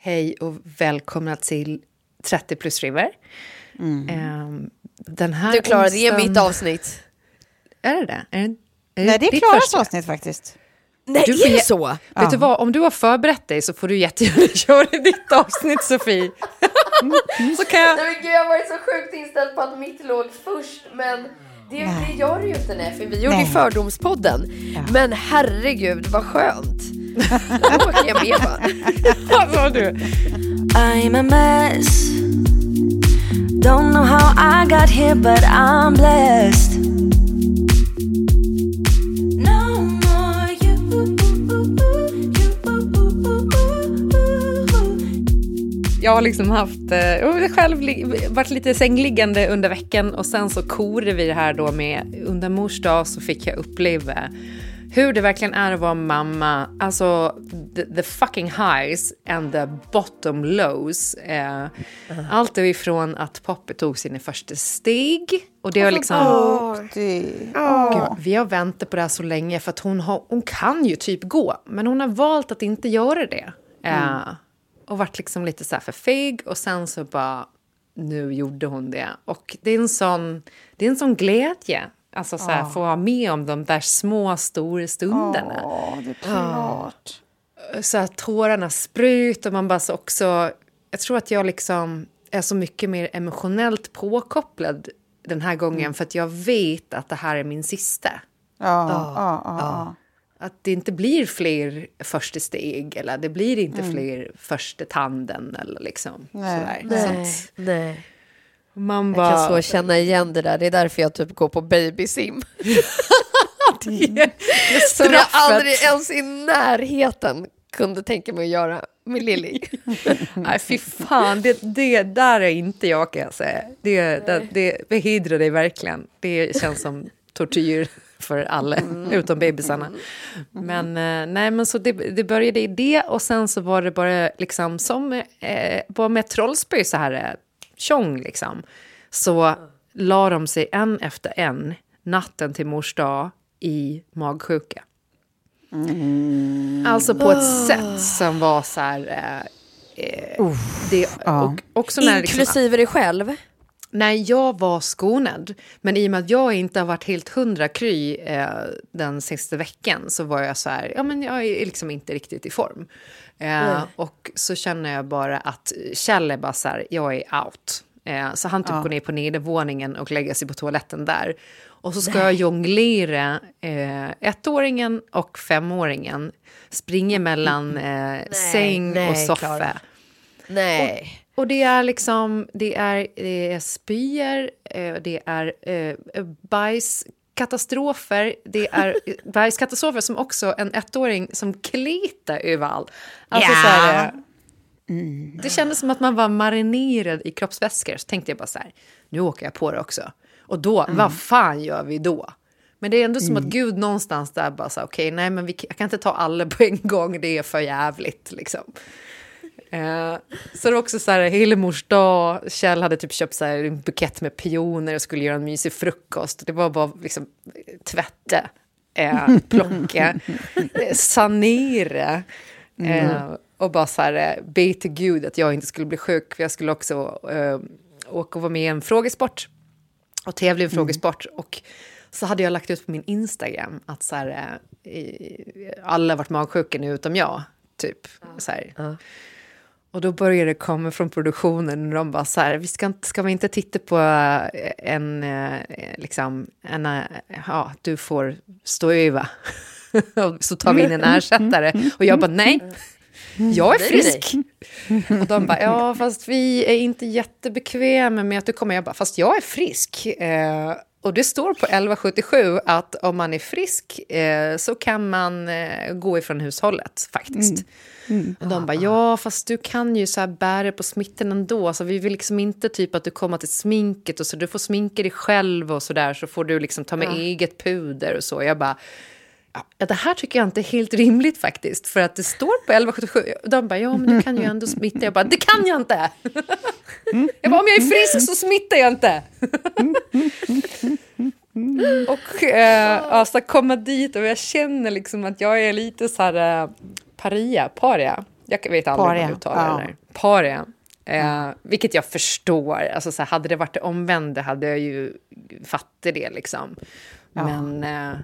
Hej och välkomna till 30 plus River. Mm. Den här Du klarade det onsdagen- mitt avsnitt. Är det det? Är det, är Nej, det är Klaras avsnitt faktiskt. Nej, Du är det så? Vet du vad, om du har förberett dig så får du jättegärna köra ditt avsnitt Sofie. så kan jag... Nej, men gud, jag har varit så sjukt inställd på att mitt låg först, men det, det gör det ju inte nej, för vi gjorde ju. Fördomspodden. Men herregud, vad skönt. Då åker jag med va? Vad du? I'm a mess. Don't know how I got here, but I'm blessed. No more you. Jag har liksom haft, eh, själv li- varit lite sängliggande under veckan och sen så korade vi det här då med, under mors dag så fick jag uppleva hur det verkligen är att vara mamma. Alltså the, the fucking highs and the bottom lows. Eh, Allt ifrån att Poppy tog sina första steg och det har liksom... Det, Gud, vi har väntat på det här så länge för att hon, har, hon kan ju typ gå, men hon har valt att inte göra det. Eh, och varit liksom lite så här för feg och sen så bara, nu gjorde hon det. Och det är en sån, det är en sån glädje, alltså så här, få vara med om de där små, stora stunderna. ja, det är klart. Så att tårarna sprut och man bara så också, jag tror att jag liksom är så mycket mer emotionellt påkopplad den här gången för att jag vet att det här är min sista. Ja, ja, ja. Att det inte blir fler första steg eller det blir inte fler första tanden eller liksom Nej. sådär. Så Nej, att nej. Man Jag bara... kan så känna igen det där. Det är därför jag typ går på babysim. det Som jag aldrig ens i närheten kunde tänka mig att göra med Lilly. Nej, fy fan. Det, det där är inte jag kan jag säga. Det, det, det behidrar dig verkligen. Det känns som tortyr för alla, utom bebisarna. Men eh, nej, men så det, det började i det och sen så var det bara liksom som eh, bara med Trollsby så här eh, tjong liksom. Så la de sig en efter en natten till mors dag i magsjuka. Alltså på ett sätt som var så här... Eh, eh, det, och också när liksom, Inklusive dig själv. Nej, jag var skonad. Men i och med att jag inte har varit helt hundra kry eh, den sista veckan så var jag så här, ja men jag är liksom inte riktigt i form. Eh, och så känner jag bara att Kjell är bara så här, jag är out. Eh, så han typ går ner på nedervåningen och lägger sig på toaletten där. Och så ska jag jonglera eh, ettåringen och femåringen. Springa mellan eh, säng nej, och soffa. Nej. Och det är liksom, det är, det är spyor, eh, det är eh, bajskatastrofer, det är bajskatastrofer som också en ettåring som klitar överallt. Alltså Ja. så här, eh, Det kändes som att man var marinerad i kroppsvätskor. Så tänkte jag bara så här, nu åker jag på det också. Och då, vad fan gör vi då? Men det är ändå som att Gud någonstans där bara sa, okej, nej men vi, jag kan inte ta alla på en gång, det är för jävligt liksom. Eh, så det var också så här, Hillemors dag, Kjell hade typ köpt så här, en bukett med pioner och skulle göra en mysig frukost. Det var bara liksom tvätta, eh, plocka, eh, sanera. Eh, och bara så här, eh, be till Gud att jag inte skulle bli sjuk, för jag skulle också eh, åka och vara med i en frågesport och tävla i en frågesport. Och så hade jag lagt ut på min Instagram att så här, eh, alla varit magsjuka nu utom jag. Typ. Så här. Och då började det komma från produktionen och de bara så här, vi ska, inte, ska vi inte titta på eh, en, eh, liksom, en, eh, ja, du får stå. Och så tar vi in en ersättare. Och jag bara, nej, jag är frisk. Och de bara, ja fast vi är inte jättebekväma med att du kommer. Jag bara, fast jag är frisk. Eh, och det står på 1177 att om man är frisk eh, så kan man eh, gå ifrån hushållet faktiskt. Och de bara, ja fast du kan ju så här bära på smittan ändå. Så vi vill liksom inte typ att du kommer till sminket och så du får sminka dig själv och så där. Så får du liksom ta med eget puder och så. Jag bara, Ja, det här tycker jag inte är helt rimligt faktiskt. För att det står på 1177. De bara, ja men du kan ju ändå smitta. Jag bara, det kan jag inte! Jag bara, om jag är frisk så smittar jag inte! och äh, alltså komma dit och jag känner liksom att jag är lite så här äh, paria, paria. Jag vet aldrig hur Paria, man uttalar ja. det där. Paria. Eh, vilket jag förstår. Alltså, så här, hade det varit det omvända hade jag ju fattat det. Liksom. Men eh,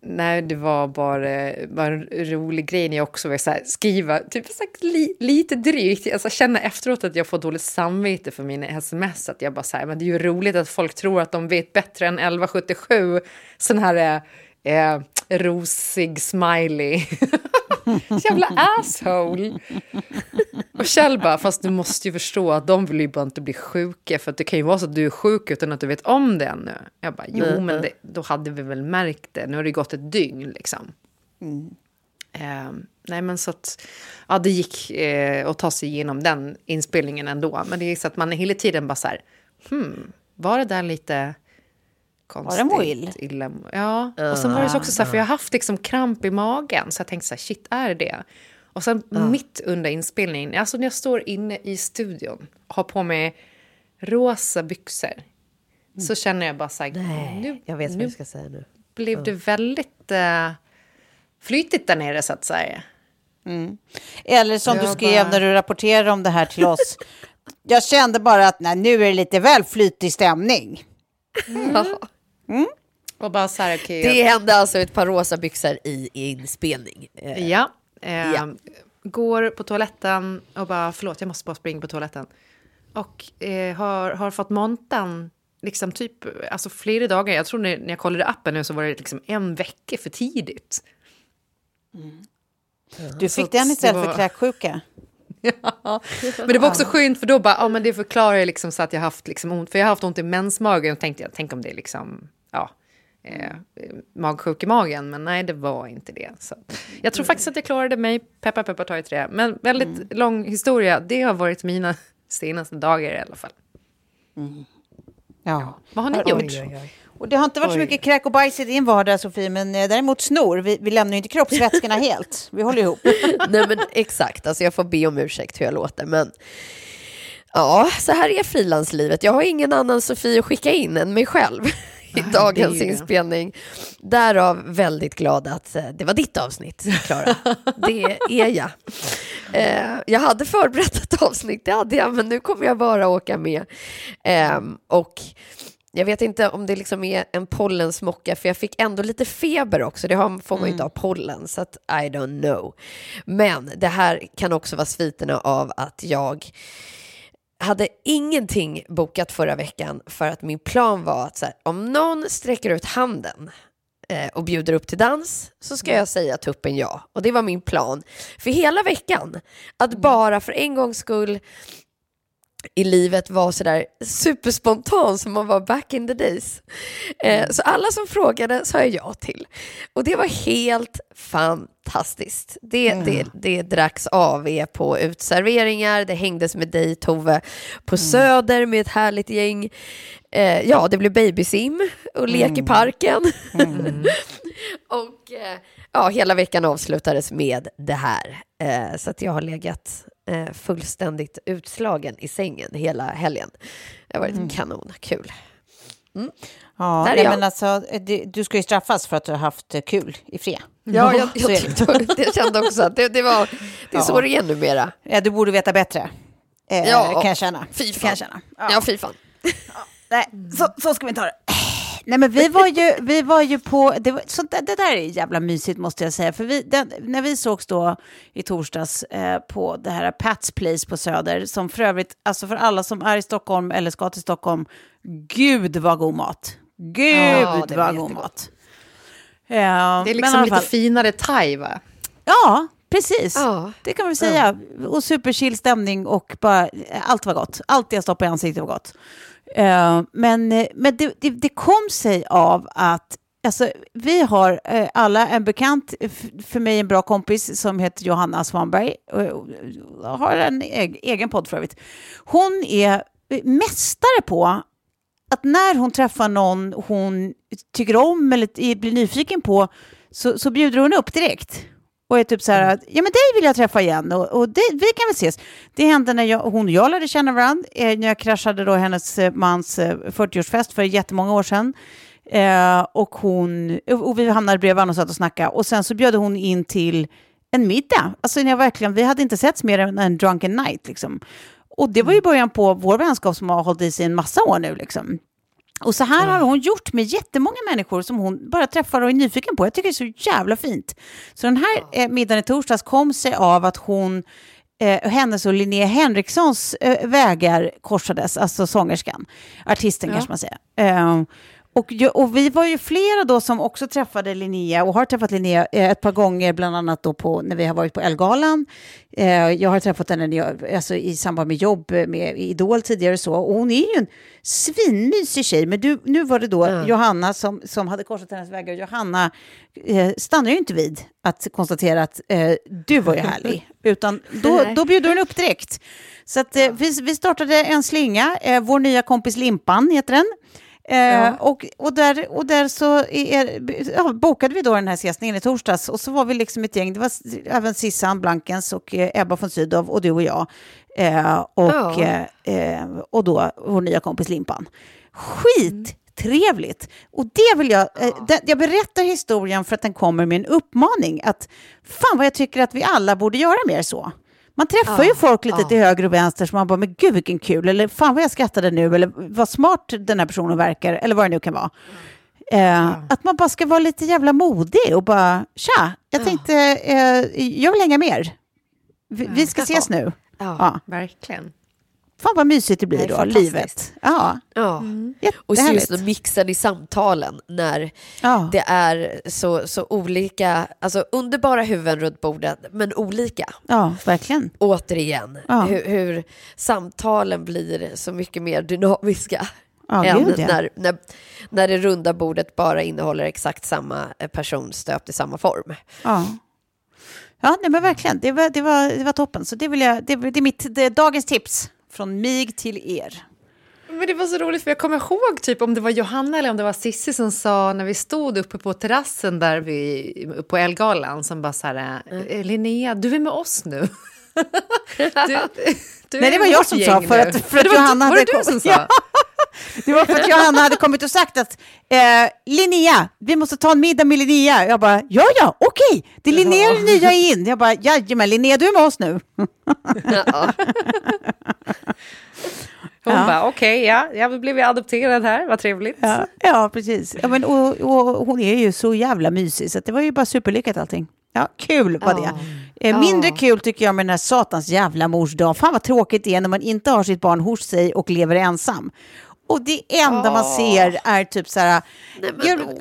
nej, det var bara, bara en rolig grej när jag också var så här, skriva typ så här, li, lite drygt. Alltså, känna efteråt att jag får dåligt samvete för mina sms. Att jag bara så här, men det är ju roligt att folk tror att de vet bättre än 1177. Sån här eh, eh, rosig smiley. Jävla asshole! Och Kjell bara, fast du måste ju förstå att de vill ju bara inte bli sjuka för att det kan ju vara så att du är sjuk utan att du vet om det ännu. Jag bara, jo men det, då hade vi väl märkt det. Nu har det gått ett dygn liksom. Eh, nej men så att, ja det gick eh, att ta sig igenom den inspelningen ändå. Men det är så att man är hela tiden bara så här, hmm, var det där lite konstigt? det moil? Illa, ja, och sen var det så också så här, för jag har haft liksom kramp i magen. Så jag tänkte så här, shit är det? Och sen mitt under inspelningen, alltså när jag står inne i studion och har på mig rosa byxor. Så känner jag bara så här, Nej, nu, jag vet vad du ska säga nu. blev det väldigt eh, flytigt där nere så att säga. Eller som du Jag skrev bara- när du rapporterade om det här till oss. Jag kände bara att nej, nu är det lite väl flytig stämning. Och bara så här, okej. Det hände alltså ett par rosa byxor i inspelning. Ja. Eh, Ja. Går på toaletten och bara, förlåt, jag måste bara springa på toaletten. Och eh, har, har fått montan liksom typ, alltså flera dagar. Jag tror när, när jag kollade appen nu så var det liksom en vecka för tidigt. Du Så fick den det istället för var- kräksjuka. Ja. Men det var också skönt för då bara, ja men det förklarar ju liksom så att jag haft liksom ont, för jag har haft ont i mensmagen och tänkte jag, tänk om det är liksom, eh, magsjuk i magen, men nej det var inte det. Så. Jag tror faktiskt att jag klarade mig, peppa peppa ta i trä, men väldigt lång historia, det har varit mina senaste dagar i alla fall. Ja. Vad har ni gjort? oj, oj, oj. Och det har inte varit så mycket kräk och bajs i din vardag, Sofie, men eh, däremot snor. Vi, vi lämnar ju inte kroppsvätskorna helt. Vi håller ihop. Nej men exakt, alltså jag får be om ursäkt hur jag låter men ja, så här är frilanslivet. Jag har ingen annan Sofie att skicka in än mig själv i dagens det inspelning. Därav väldigt glad att eh, det var ditt avsnitt, Klara. Det är jag. Eh, jag hade förberett ett avsnitt, det hade jag, men nu kommer jag bara åka med. Ehm, och jag vet inte om det liksom är en pollensmocka, för jag fick ändå lite feber också. Det har, får man ju inte ha pollen, så att I don't know. Men det här kan också vara sviterna av att jag hade ingenting bokat förra veckan för att min plan var att så här, om någon sträcker ut handen eh, och bjuder upp till dans så ska jag säga tuppen ja. Och det var min plan för hela veckan. Att bara för en gångs skull i livet var sådär superspontan som man var back in the days. Eh, så alla som frågade sa jag ja till. Och det var helt fantastiskt. Det, Mm. det, det dracks AV på utserveringar, det hängdes med dig Tove på Söder med ett härligt gäng. Eh, ja, det blev babysim och lek i parken. och eh, ja, hela veckan avslutades med det här. Så att jag har legat eh, fullständigt utslagen i sängen hela helgen. Det har varit kanon, kul. Ja, Där är nej, jag. men alltså, det, du ska ju straffas för att du har haft kul i fred. Ja, jag, jag, tyckte, jag kände också att det, det, var, det är så det är numera. Ja, du borde veta bättre. Eh, Ja, kan jag känna. Fy Kan fan. jag känna. Ja, fy fan. Nej, så, så ska vi inte ha det. Nej, men vi var ju, vi var ju på, det, var, sånt där, det där är jävla mysigt måste jag säga. För vi, den, när vi sågs då i torsdags eh, på det här Pats Place på Söder, som för övrigt, alltså för alla som är i Stockholm eller ska till Stockholm, gud vad god mat. Gud Ja, det var vad god jättegott. mat. Ja, Det är liksom lite fall- finare thai, va? Ja, precis. Ja. Det kan vi säga. Och superchill stämning och bara, allt var gott. Allt jag stoppade i ansiktet var gott. Eh, men eh, men det, det, det kom sig av att Alltså, vi har eh, alla en bekant, för mig en bra kompis som heter Johanna Svanberg. Och, och, och har en egen podd för övrigt. Hon är mästare på att när hon träffar någon hon tycker om eller blir nyfiken på så, så bjuder hon upp direkt. Och är typ så här, att, ja men dig vill jag träffa igen och, och det, vi kan väl ses. Det hände när jag, hon och jag lärde känna varandra, eh, när jag kraschade då hennes eh, mans eh, 40-årsfest för jättemånga år sedan. Eh, och, hon, och vi hamnade bredvid varandra och satt och snackade. Och sen så bjöd hon in till en middag. Alltså när jag verkligen, vi hade inte setts mer än en drunken night liksom. Och det var ju början på vår vänskap som har hållit i sig en massa år nu liksom. Och så här har hon gjort med jättemånga människor som hon bara träffar och är nyfiken på. Jag tycker det är så jävla fint. Så den här eh, middagen i torsdags kom sig av att hon, eh, hennes och Linnea Henrikssons eh, vägar korsades, alltså sångerskan, artisten kanske man säger. Eh, och, och vi var ju flera då som också träffade Linnea och har träffat Linnea eh, ett par gånger, bland annat då på, när vi har varit på Elgalan. Eh, jag har träffat henne jag, alltså, i samband med jobb eh, med Idol tidigare och så. Och hon är ju en svinmysig tjej. Men du, nu var det då Johanna som, som hade korsat hennes vägar. Johanna eh, stannar ju inte vid att konstatera att eh, du var ju härlig. Utan då, då bjuder hon upp direkt. Så att, eh, vi, vi startade en slinga, eh, vår nya kompis Limpan heter den. Eh, och, och, där, och där så är, ja, bokade vi då den här siestningen i torsdags och så var vi liksom ett gäng, det var även Sissan Blankens och eh, Ebba von Sydow och du och jag. Eh, och, Ja. eh, eh, och då vår nya kompis Limpan. Skittrevligt! Och det vill jag, eh, det, jag berättar historien för att den kommer med en uppmaning att fan vad jag tycker att vi alla borde göra mer så. Man träffar ju folk lite till höger och vänster som man bara, men gud vilken kul, eller fan vad jag skrattade nu, eller vad smart den här personen verkar, eller vad det nu kan vara. Eh, Att man bara ska vara lite jävla modig och bara, tja, jag tänkte, eh, jag vill hänga mer. Vi, vi ska ses nu. Ja. Ja. Verkligen. Fan vad mysigt det blir Nej, då, livet. Ja, Ja. Och så jättehärligt. just mixen i samtalen när Ja. det är så, så olika, alltså underbara huvuden runt bordet, men olika. ja, verkligen. Återigen, Ja. hur, hur samtalen blir så mycket mer dynamiska. Ja, än gud, ja. när, när, när det runda bordet bara innehåller exakt samma person stöpt i samma form. Ja. Ja, nej, men verkligen. Det var, det var, det var toppen. Så det, vill jag, det, det är mitt, det är dagens tips från mig till er. Men det var så roligt, för jag kommer ihåg typ om det var Johanna eller om det var Sissi som sa när vi stod uppe på terrassen där vi, på Elgalan som bara så här, eh, Linnea, du är med oss nu. du, du Nej, det var jag som sa, för att- för att var, Johanna var hade det du som sa? Ja. Det var för att Johanna hade kommit och sagt att eh, Linnea, vi måste ta en middag med Linnea. Jag bara, ja, ja, okej, det är Linnea det nya in. Jag bara, jajamän, Linnea, du är med oss nu. Ja. Hon Ja. bara, okej, ja, jag blev adopterad här, vad trevligt. Ja, ja precis. Ja, men, och, och hon är ju så jävla mysig, så det var ju bara superlyckat allting. Ja, kul var det. Eh, mindre kul tycker jag med den här satans jävla mors dag. Fan vad tråkigt det är när man inte har sitt barn hos sig och lever ensam. Och det enda man ser är typ så här,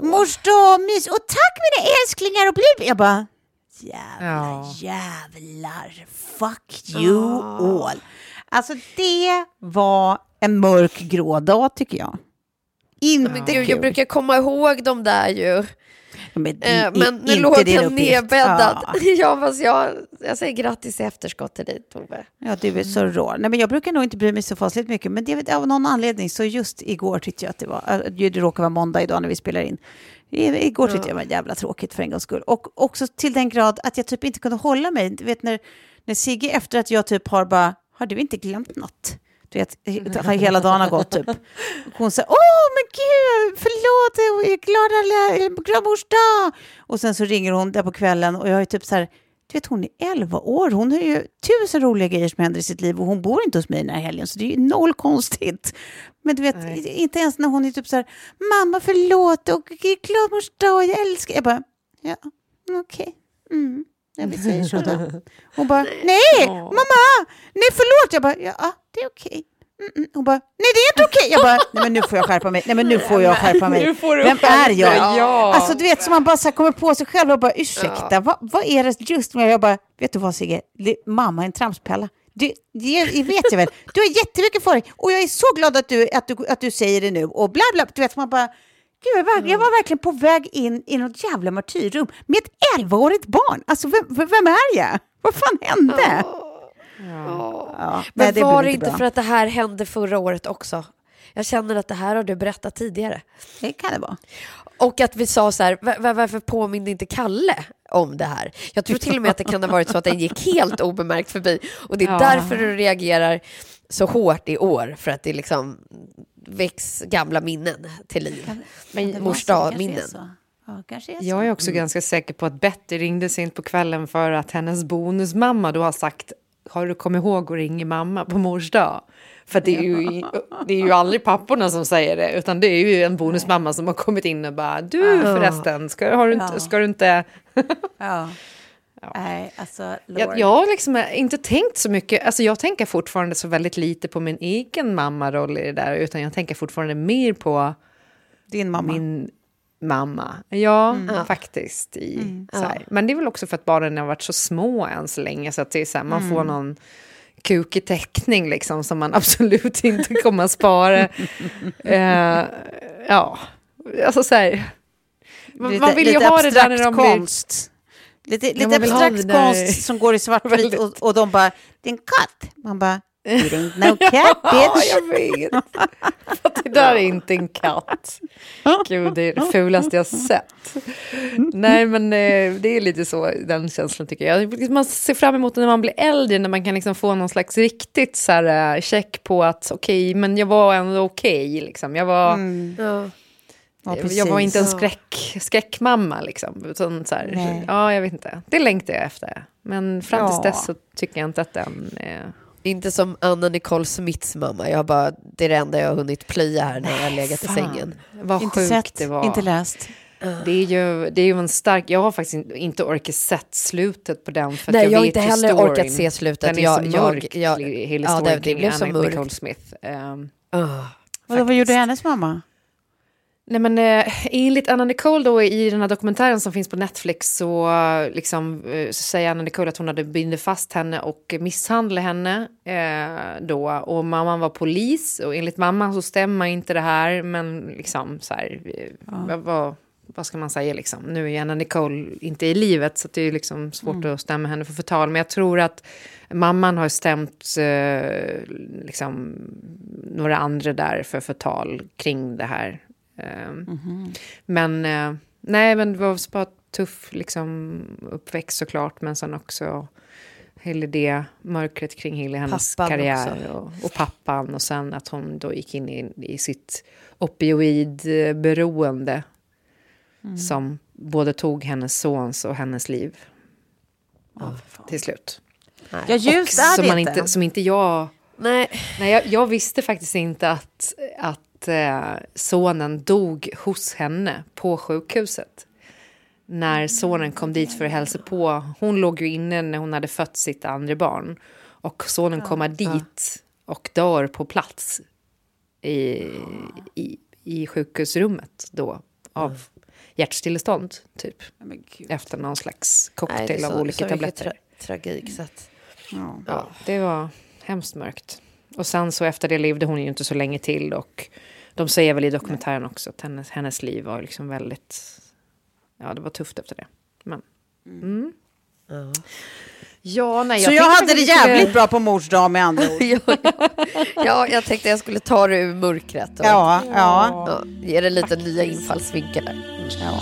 mors dag, mys, och tack mina älsklingar och bli... Jag bara, jävlar, Ja. jävlar, fuck you all. Alltså det var en mörk grå dag tycker jag. Inte Men kul. jag brukar komma ihåg de där ju. Men, Eh, i- men nu låg jag nedbäddad. Ja. Ja, fast jag, jag säger grattis i efterskott till dig Tove. Ja, du är så rå. Nej, men jag brukar nog inte bry mig så fasligt mycket, men det, av någon anledning så just igår tyckte jag att det var, äh, det råkar vara måndag idag när vi spelar in. Igår tyckte jag det var jävla tråkigt för en gångs skull. Och också till den grad att jag typ inte kunde hålla mig. Du vet när, när Sigge efter att jag typ har bara, har du inte glömt något? Du vet, he- hela dagen har gått typ. Hon säger, åh men gud, förlåt, jag är glad alla, glad mors dag. Och sen så ringer hon där på kvällen och jag är typ så här, du vet hon är 11 år, hon har ju tusen roliga grejer som händer i sitt liv och hon bor inte hos mig den här helgen så det är ju noll konstigt. Men du vet, inte ens när hon är typ så här, mamma förlåt och glad mors dag, jag älskar. Jag bara, ja, okej. Mm. Ja, vi säger så då. Hon bara, nej, mamma, nej förlåt. Jag bara, ja, det är okej. Mm, mm. Hon bara, nej det är inte okej. Jag bara, nej men nu får jag skärpa mig. Nej men nu får jag skärpa mig. Du Vem är jag? ja. Alltså du vet, som man bara så kommer på sig själv och bara, ursäkta, vad, vad är det just med Jag bara, vet du vad Sigge, mamma är en tramspella. Det, det vet jag väl. Du har jättemycket för dig och jag är så glad att du, att, du, att du säger det nu och bla bla. Du vet, man bara, Gud, jag, var, jag var verkligen på väg in i något jävla martyrrum med ett 11-årigt barn. Alltså, vem, vem är jag? Vad fan hände? Ja, Men nej, det var det inte bra. för att det här hände förra året också? Jag känner att det här har du berättat tidigare. Det kan det vara. Och att vi sa så här, "Va- va- varför påminde inte Kalle om det här? Jag tror till och med att det kan ha varit så att den gick helt obemärkt förbi. Och det är Ja. därför du reagerar så hårt i år, för att det liksom väcks gamla minnen till liv. Men Mors dag-minnen. Ja. Jag är också ganska säker på att Betty ringde sent på kvällen för att hennes bonusmamma då har sagt har du kommit ihåg att ringa mamma på mors dag? För det är, ju, det är ju aldrig papporna som säger det, utan det är ju en bonusmamma som har kommit in och bara du förresten, ska, har du inte, ska du inte... Ja. Nej, alltså. Jag, jag har liksom inte tänkt så mycket, alltså jag tänker fortfarande så väldigt lite på min egen mammaroll i det där, utan jag tänker fortfarande mer på Din mamma. min mamma. Ja, faktiskt. I, så här. Men det är väl också för att barnen har varit så små än så länge så att det är så här, man får någon kukig teckning liksom som man absolut inte kommer att spara. Eh, ja, alltså så här. Man, Lite- man vill ju ha det där när de blir... konst. Lite vill ha abstrakt konst som går i svartvitt och, och de bara, det är en katt. Man bara, it ain't no cat Ja, bitch. jag vet. För det där är inte en katt. Gud, det är det fulaste jag sett. Nej, men eh, det är lite så, den känslan tycker jag. Man ser fram emot det när man blir äldre, när man kan liksom få någon slags riktigt så här, eh, check på att okej, men jag var ändå okej. liksom. Jag var... Ja. Ja, jag var inte en skräck, skräckmamma liksom. Utan så här, ja, jag vet inte. Det längtar jag efter. Men fram tills Ja. dess så tycker jag inte att den är... Inte som Anna Nicole Smiths mamma. Jag har bara, det är det enda jag har hunnit plöja här när jag har legat i sängen. Vad Inte sjukt sett, det var. inte läst. Det är, ju, det är ju en stark... Jag har faktiskt inte- orkat sett slutet på den. För Nej, jag har vet inte heller storyn. orkat se slutet. Den är Jag- så jag- mörk, jag- hela ja, storyn det- det kring blev så Anna. Nicole Smith. Ah. Och vad gjorde hennes mamma? Nej, men, eh, enligt Anna Nicole då, i den här dokumentären som finns på Netflix så, liksom, eh, så säger Anna Nicole att hon hade bundit fast henne och misshandlat henne. Eh, då, och mamman var polis och enligt mamman så stämmer inte det här. Men liksom så här, eh, vad, vad, vad ska man säga liksom? Nu är Anna Nicole inte i livet så det är liksom svårt att stämma henne för förtal. Men jag tror att mamman har stämt eh, liksom, några andra där för förtal kring det här. Eh, Men eh, nej, men det var bara tuff liksom, uppväxt såklart, men sen också hela det mörkret kring hela hennes Pappan karriär och, och pappan och sen att hon då gick in i, i sitt opioidberoende som både tog hennes sons och hennes liv till slut. Ja, just och är som, det inte, som inte jag Nej, Nej, jag, jag visste faktiskt inte att, att eh, sonen dog hos henne på sjukhuset. När sonen kom dit för att hälsa på. Hon låg ju inne när hon hade fött sitt andra barn. Och sonen kommer dit och dör på plats i, i, i sjukhusrummet då av hjärtstillestånd, typ. Efter någon slags nej, cocktail så, av olika tabletter. tra tragik. Så att, Ja. Ja, det var hemskt mörkt. Och sen så efter det levde hon ju inte så länge till och de säger väl i dokumentären också att hennes, hennes liv var liksom väldigt, ja det var tufft efter det. Men, mm. Ja, nej, Så jag hade det vi skulle- jävligt bra på mors dag med andra ord. ja, ja, jag tänkte jag skulle ta det ur mörkret och Ja, ja. ja, ge det lite nya infallsvinklar. ja.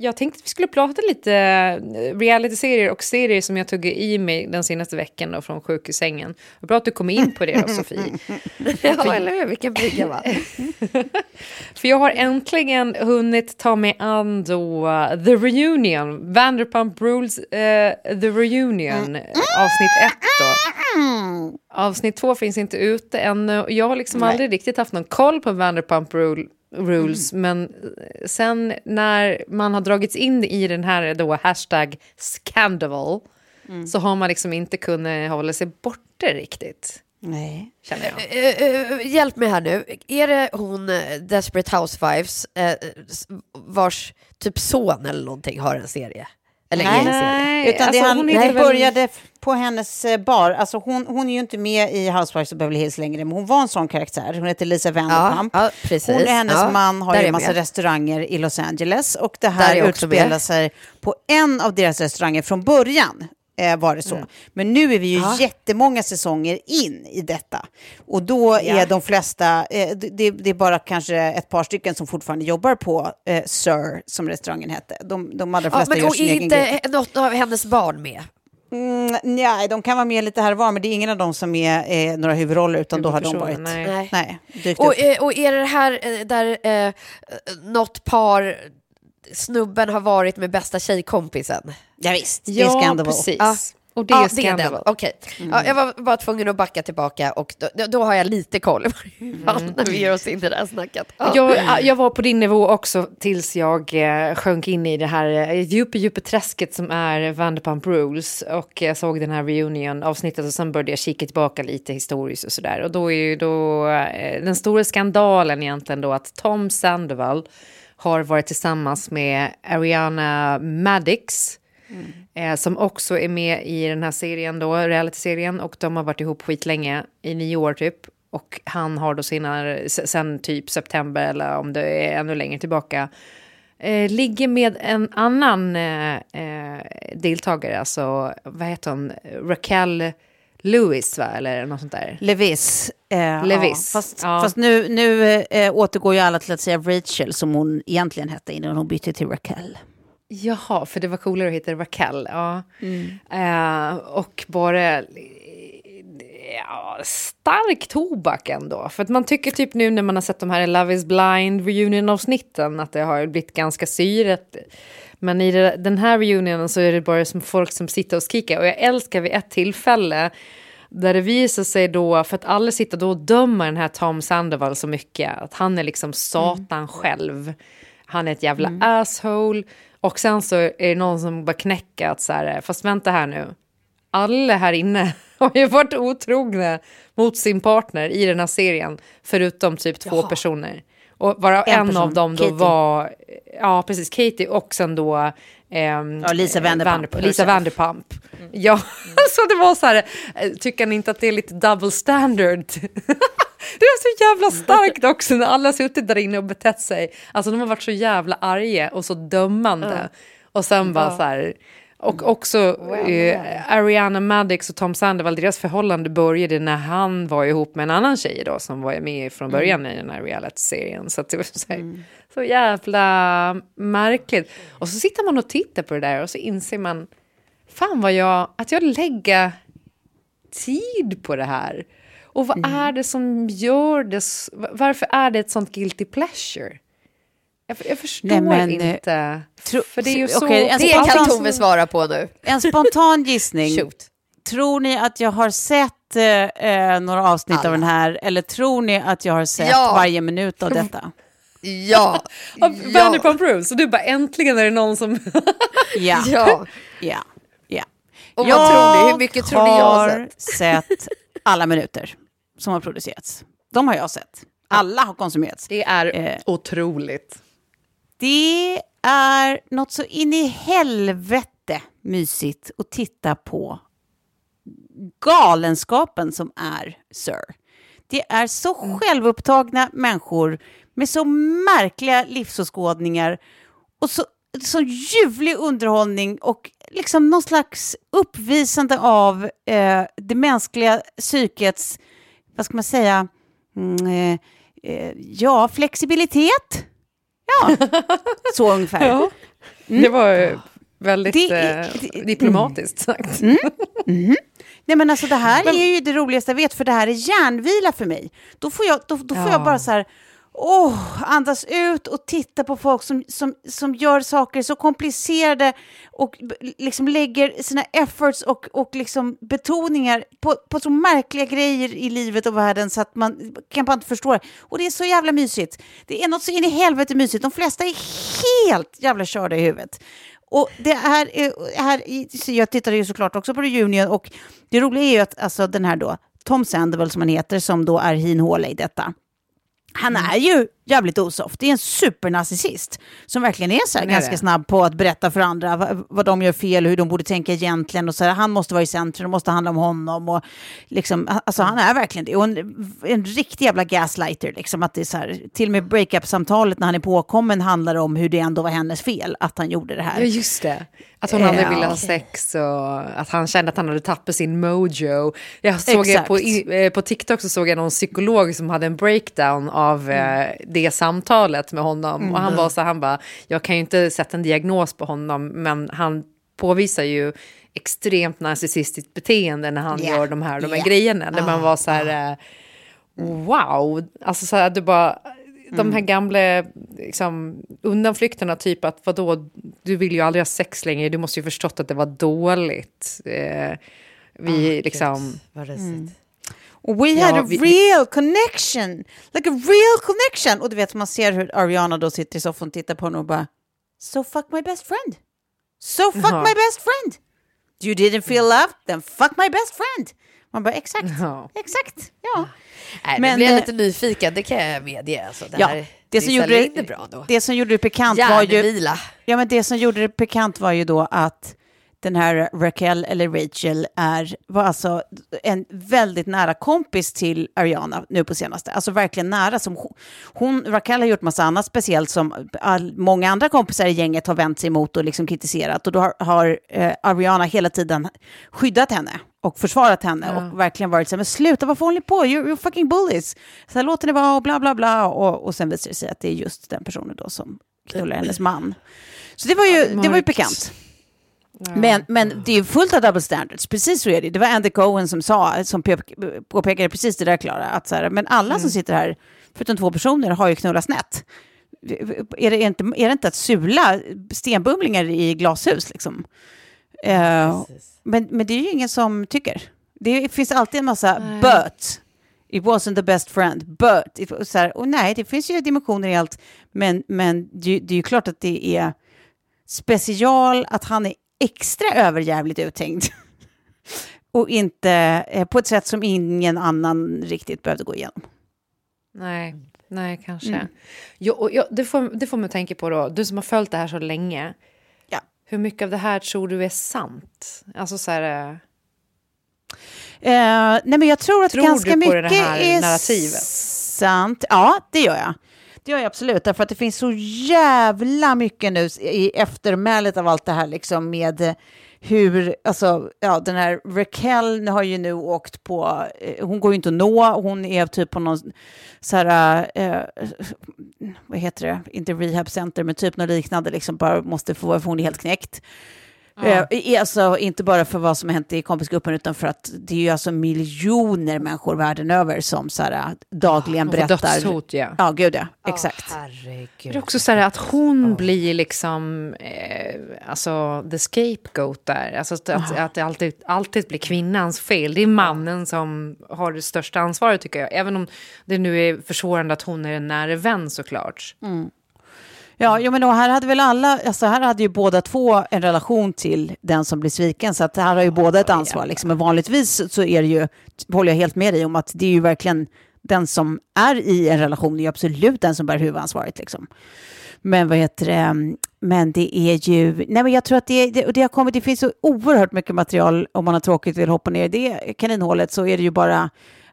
Jag tänkte att vi skulle prata lite eh, reality-serier och serier som jag tog i mig den senaste veckan då, från sjukhussängen. Bra att du kom in på det då, Sofie. Ja, eller hur? Vilken brygga, va? För jag har äntligen hunnit ta mig an då uh, The Reunion, Vanderpump Rules uh, The Reunion, avsnitt ett då. Avsnitt två finns inte ute ännu. Jag har liksom Nej. aldrig riktigt haft någon koll på Vanderpump Rule, Rules, men eh, sen när man har dragits in i den här då hashtag scandal så har man liksom inte kunnat hålla sig borta riktigt, Nej. känner jag. Eh, eh, hjälp mig här nu. Är det hon, Desperate Housewives, vars typ son eller någonting har en serie? Eller serie? Nej, Utan alltså, det, han, hon det väl- började på hennes eh, bar. Alltså hon, hon är ju inte med i Housewives of Beverly Hills längre, men hon var en sån karaktär. Hon heter Lisa Vanderpump. Ja, ja. Hon och hennes Ja, man har ju en massa med. restauranger i Los Angeles. Och det här utspelar sig på en av deras restauranger från början. Eh, var det så. Mm. Men nu är vi ju Ja. jättemånga säsonger in i detta. Och då Ja. är de flesta, eh, det, det är bara kanske ett par stycken som fortfarande jobbar på eh, Sir, som restaurangen hette. De, de allra Ja, flesta men gör sin egen inte grej. något av hennes barn med? Mm, nej, de kan vara med lite här och var, men det är ingen av dem som är eh, några huvudroller, utan då har de varit... Nej, nej. Och, eh, och är det här eh, där eh, något par, snubben har varit med bästa tjejkompisen? Ja, visst, det Ja, Scandal. precis. Ja. Och det är ja, Scandal. det är den. Okej. Ja, jag var bara tvungen att backa tillbaka och då, då- har jag lite koll fall när vi ger oss in i det här snacket. Ja. Jag, jag var på din nivå också tills jag eh, sjönk in i det här eh, djupa, djupa träsket som är Vanderpump Rules. Och jag såg den här reunion-avsnittet och sen började jag kika tillbaka lite historiskt och sådär. Och då är ju då eh, den stora skandalen egentligen då att Tom Sandoval har varit tillsammans med Ariana Madix. Eh, som också är med i den här serien då, reality-serien. Och de har varit ihop skitlänge, i nio år typ. Och han har då senare, s- sen typ september eller om det är ännu längre tillbaka, eh, ligger med en annan eh, eh, deltagare, alltså vad heter hon, Raquel Lewis va, eller något sånt där. Levis. Eh, Levis, Ja, fast ja. fast nu, nu eh, återgår ju alla till att säga Rachel, som hon egentligen hette innan hon bytte till Raquel. Jaha, för det var coolare att heta Raquel. Ja. Eh, och bara... Ja, stark tobak ändå. För att man tycker typ nu när man har sett de här Love is blind reunion-avsnitten att det har blivit ganska syret. Men i det, den här reunionen så är det bara som folk som sitter och skriker. Och jag älskar vid ett tillfälle Där det visar sig då, för att alla sitter då och dömer den här Tom Sandoval så mycket, att han är liksom satan själv. Han är ett jävla asshole. Och sen så är det någon som bara knäcker att så här, fast vänta här nu. Alla här inne har ju varit otrogna mot sin partner i den här serien, förutom typ två personer. Och bara En en, person, av dem då Katie. var, ja precis, Katie och sen då ehm, Ja, Lisa Vanderpump. Vander- Lisa Vanderpump. Ja, så det var så här, eh, tycker ni inte att det är lite double standard? det är så jävla starkt också när alla suttit där inne och betett sig. Alltså de har varit så jävla arga och så dömande. Och sen bara Ja. så här, och också eh, Ariana Madix och Tom Sandoval, deras förhållande började när han var ihop med en annan tjej då som var med från början i den här reality-serien. Så att det var så, här, så jävla märkligt. Och så sitter man och tittar på det där och så inser man, fan vad jag, att jag lägger tid på det här. Och vad är det som gör det, varför är det ett sånt guilty pleasure? Jag, jag förstår Nej, men, eh, inte. tro- för det är ju så... en Det spontan- kan Tove svara på nu. En spontan gissning. Shoot. Tror ni att jag har sett eh, eh, några avsnitt av den här eller tror ni att jag har sett Ja. varje minut av detta? Ja. Av Vanderpump Rules. Och du bara äntligen är det någon som... Ja. Ja. ja. ja. Och vad tror ni? Hur mycket tror ni jag har sett alla minuter som har producerats. De har jag sett. Alla har konsumerats. Det är Eh. otroligt. Det är något så in i helvete mysigt att titta på galenskapen som är Sir. Det är så självupptagna människor med så märkliga livsåskådningar och så, så ljuvlig underhållning och liksom någon slags uppvisande av eh, det mänskliga psykets, vad ska man säga, mm, eh, eh, ja, flexibilitet. Ja, så ungefär. Ja. Det var väldigt Det är- eh, diplomatiskt sagt. Nej men alltså det här är ju det roligaste jag vet för det här är järnvila för mig. Då får jag, då, då får Ja. jag bara så här, oh, andas ut och titta på folk som, som, som gör saker så komplicerade och liksom lägger sina efforts och, och liksom betoningar på, på så märkliga grejer i livet och världen så att man kan bara inte förstå det. Och det är så jävla mysigt. Det är något så in i helvete mysigt. De flesta är helt jävla körda i huvudet. Och det här, här jag tittade ju såklart också på reunion och det roliga är ju att alltså, den här då, Tom Sandoval som han heter, som då är Heen Hawley i detta, han Mm. är ju jävligt osoft. Det är en supernarcissist som verkligen är så här är ganska det. snabb på att berätta för andra vad, vad de gör fel och hur de borde tänka egentligen. Och så här, han måste vara i centrum, det måste handla om honom. Och liksom, alltså, han är verkligen det. Och en, en riktig jävla gaslighter. Liksom, att det är så här, till och med breakup-samtalet när han är påkommen handlar om hur det ändå var hennes fel att han gjorde det här. Ja, just det. Att hon aldrig Ja. ville ha sex och att han kände att han hade tappat sin mojo. Jag såg på, eh, på TikTok så såg jag någon psykolog som hade en breakdown av eh, det samtalet med honom. Och han var så han bara, jag kan ju inte sätta en diagnos på honom, men han påvisar ju extremt narcissistiskt beteende när han Ja. gör de här, de här Ja. grejerna. Där man var så här, eh, wow, alltså så här, du bara, de här gamla liksom, undanflykterna, typ att vadå, du vill ju aldrig ha sex längre, du måste ju förstått att det var dåligt. Eh, vi liksom... Vad risigt. We Ja, had a vi- real connection, like a real connection. Och du vet, man ser hur Ariana då sitter i soffan och tittar på honom och bara, so fuck my best friend. So fuck Ja. my best friend. You didn't feel love, then fuck my best friend. Man bara, exakt, Ja. exakt, ja. Nej, men, Men, blev eh, lite nyfiken, det kan jag medge. Alltså, det, ja här, det, som det gjorde det, det bra då. det som gjorde det pikant var ju... Ja, men det som gjorde det pikant var ju då att den här Raquel, eller Rachel, är, var alltså en väldigt nära kompis till Ariana nu på senaste. Alltså verkligen nära. Som hon, Raquel har gjort massa annat speciellt som all, många andra kompisar i gänget har vänt sig emot och liksom kritiserat. Och då har, har eh, Ariana hela tiden skyddat henne och försvarat henne och verkligen varit så här, men sluta, vad får ni på? You're, you're fucking bullies. Så här, låt henne vara och bla bla bla. Och, och sen visar det sig att det är just den personen då som knullar hennes man. Så det var ju, det var ju pikant. Men, men det är fullt av double standards, precis så är det. Det var Andy Cohen som sa, som pe- påpekade precis det där Klara, att så här, men alla som sitter här, förutom två personer, har ju knullat snett. Är det inte, är det inte att sula stenbumlingar i glashus liksom? Eh, men, men det är ju ingen som tycker. Det finns alltid en massa but. It wasn't the best friend, but. It was, så här, och nej, det finns ju dimensioner i allt. Men, men det, det är ju klart att det är special att han är extra överjävligt uttänkt. och inte eh, på ett sätt som ingen annan riktigt behövde gå igenom. Nej, nej kanske. Mm. Jo, och, jo, det, får, det får man tänka på då, du som har följt det här så länge. Ja. Hur mycket av det här tror du är sant? Alltså så här... eh, Eh, nej, men jag tror att Tror ganska mycket det här är narrativet? sant. Ja, det gör jag. Det gör jag absolut, därför att det finns så jävla mycket nu i eftermälet av allt det här liksom med hur, alltså, ja, den här Raquel har ju nu åkt på, eh, hon går ju inte att nå, hon är typ på någon så här, eh, vad heter det, inte rehabcenter, men typ något liknande, liksom bara måste få, för hon är helt knäckt. Ja. Eh, alltså inte bara för vad som har hänt i kompisgruppen utan för att det är ju alltså miljoner människor världen över som så här, dagligen Hon får berättar. dödshot, ja. Ja, gud ja. Exakt. Det är också så här att hon blir liksom, eh, alltså the scapegoat där. Alltså att, att, att det alltid, alltid blir kvinnans fel. Det är mannen som har det största ansvaret tycker jag. Även om det nu är försvårande att hon är en nära vän såklart. Mm. Ja, jo, men då, här hade väl alla, alltså här hade ju båda två en relation till den som blir sviken, så att här har ju båda ett ansvar. Liksom. Men vanligtvis så är det ju, håller jag helt med dig om, att det är ju verkligen den som är i en relation, är ju absolut den som bär huvudansvaret. Liksom. Men vad heter det, men det är ju, nej men jag tror att det, det, det har kommit, det finns så oerhört mycket material om man har tråkigt och vill hoppa ner i det kaninhålet så är det ju bara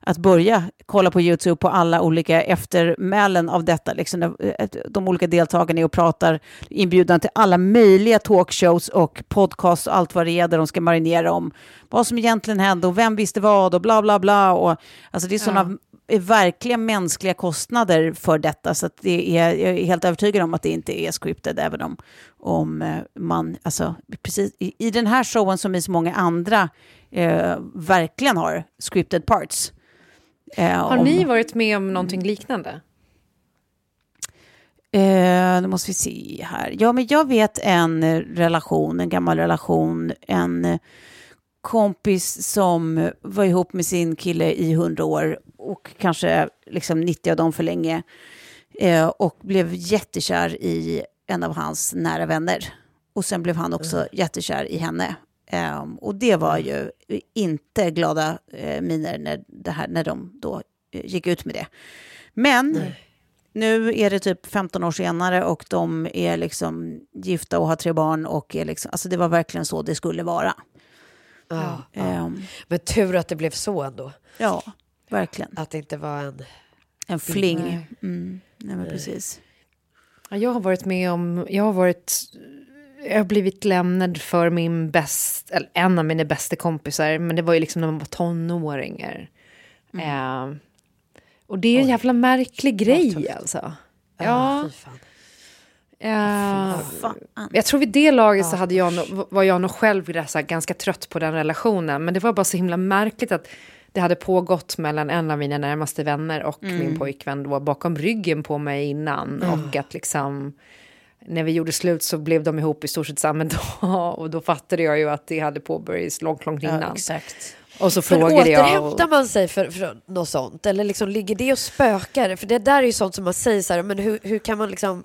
att börja kolla på YouTube på alla olika eftermälen av detta. Liksom, när de olika deltagarna är och pratar inbjudan till alla möjliga talkshows och podcasts och allt vad det är där de ska marinera om vad som egentligen hände och vem visste vad och bla bla bla. Och, alltså det är sådana är verkliga mänskliga kostnader för detta. Så att det är, jag är helt övertygad om att det inte är scripted, även om, om eh, man, alltså, precis, i, i den här showen som i så många andra eh, verkligen har scripted parts. Eh, Har om- ni varit med om någonting liknande? Eh, nu måste vi se här. Ja, men jag vet en relation, en gammal relation, en kompis som var ihop med sin kille i hundra år och kanske liksom 90 av dem för länge eh, och blev jättekär i en av hans nära vänner. Och sen blev han också jättekär i henne. Ehm, och det var ju inte glada eh, miner när, det här, när de då eh, gick ut med det. Men nu är det typ 15 år senare och de är liksom gifta och har tre barn. Och är liksom, alltså det var verkligen så det skulle vara. Ja. Ehm, Men tur att det blev så ändå. ja, verkligen. Att det inte var en... En fling. Nej. Mm. Nej, men precis. Ja, Jag har varit med om, jag har varit, jag har blivit lämnad för min bäst, eller en av mina bästa kompisar, men det var ju liksom när man var tonåringar. Eh, och det är en jävla märklig grej alltså. Ja. Eh, Fan. jag tror vid det laget så hade jag var jag nog själv ganska trött på den relationen. Men det var bara så himla märkligt att det hade pågått mellan en av mina närmaste vänner och min pojkvän då bakom ryggen på mig innan. Och att liksom, när vi gjorde slut så blev de ihop i stort sett samma dag. Och då fattade jag ju att det hade påbörjats långt, långt innan. Ja, exakt. Och så Men frågade jag... återhämtar Och, man sig för, för något sånt? Eller liksom ligger det och spökar? För det där är ju sånt som man säger så här, men hur, hur kan man liksom...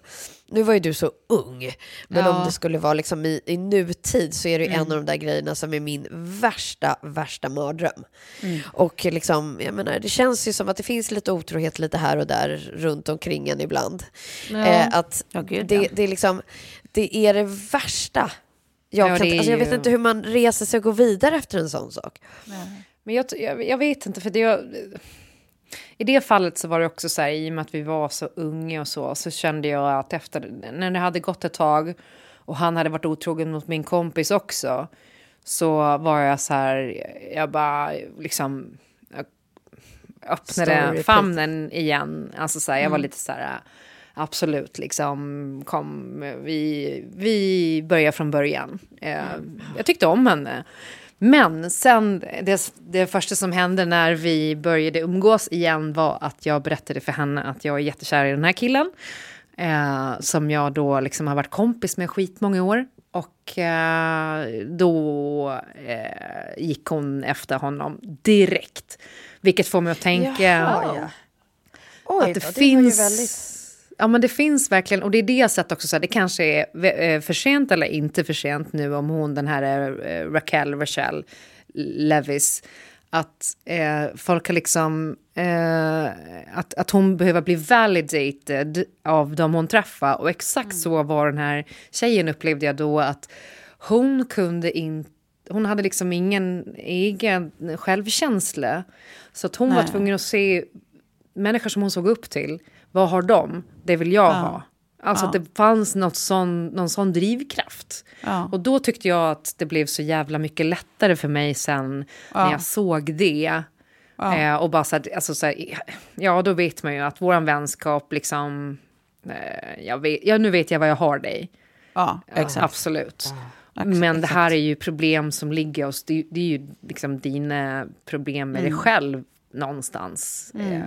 Nu var ju du så ung, men Ja. om det skulle vara liksom i, i nutid så är det Mm. en av de där grejerna som är min värsta, värsta mardröm. Mm. Och liksom, jag menar, det känns ju som att det finns lite otrohet lite här och där runt omkring en ibland. Eh, att Ja, gud, det, ja. det är liksom, det är det värsta. Jag, Ja, kan, alltså jag vet ju- inte hur man reser sig och går vidare efter en sån sak. Men jag, jag, jag vet inte, för det... I det fallet så var det också så här, i och med att vi var så unga och så, så kände jag att efter, när det hade gått ett tag och han hade varit otrogen mot min kompis också, så var jag så här, jag bara liksom jag öppnade Story famnen igen. Alltså så här, jag var lite så här, absolut, liksom, kom, vi, vi börjar från början. Eh, jag tyckte om henne. Men sen, det, det första som hände när vi började umgås igen var att jag berättade för henne att jag är jättekär i den här killen. Eh, som jag då liksom har varit kompis med skitmånga år. och eh, då eh, gick hon efter honom direkt. Vilket får mig att tänka Jaha, ja. Oj, att det, då, det finns... väldigt- Ja, men det finns verkligen, och det är det jag sett också, så här, det kanske är eh, för sent eller inte för sent nu om hon, den här eh, Raquel, Rachel Levis, att eh, folk har liksom, eh, att, att hon behöver bli validated av de hon träffar. Och exakt så var den här tjejen upplevde jag då, att hon kunde inte hon hade liksom ingen egen självkänsla. Så att hon var Nej. tvungen att se människor som hon såg upp till. Vad har de? Det vill jag Ja. ha. Alltså Ja. att det fanns något sån, någon sån drivkraft. Ja. Och då tyckte jag att det blev så jävla mycket lättare för mig sen Ja. när jag såg det. Ja. Eh, och bara så här, alltså så här, ja då vet man ju att våran vänskap liksom, eh, jag vet, ja, nu vet jag vad jag har dig. Ja, exakt. Absolut. Men det här är ju problem som ligger hos, det, det är ju liksom dina problem med dig Mm. själv någonstans. Mm. Eh,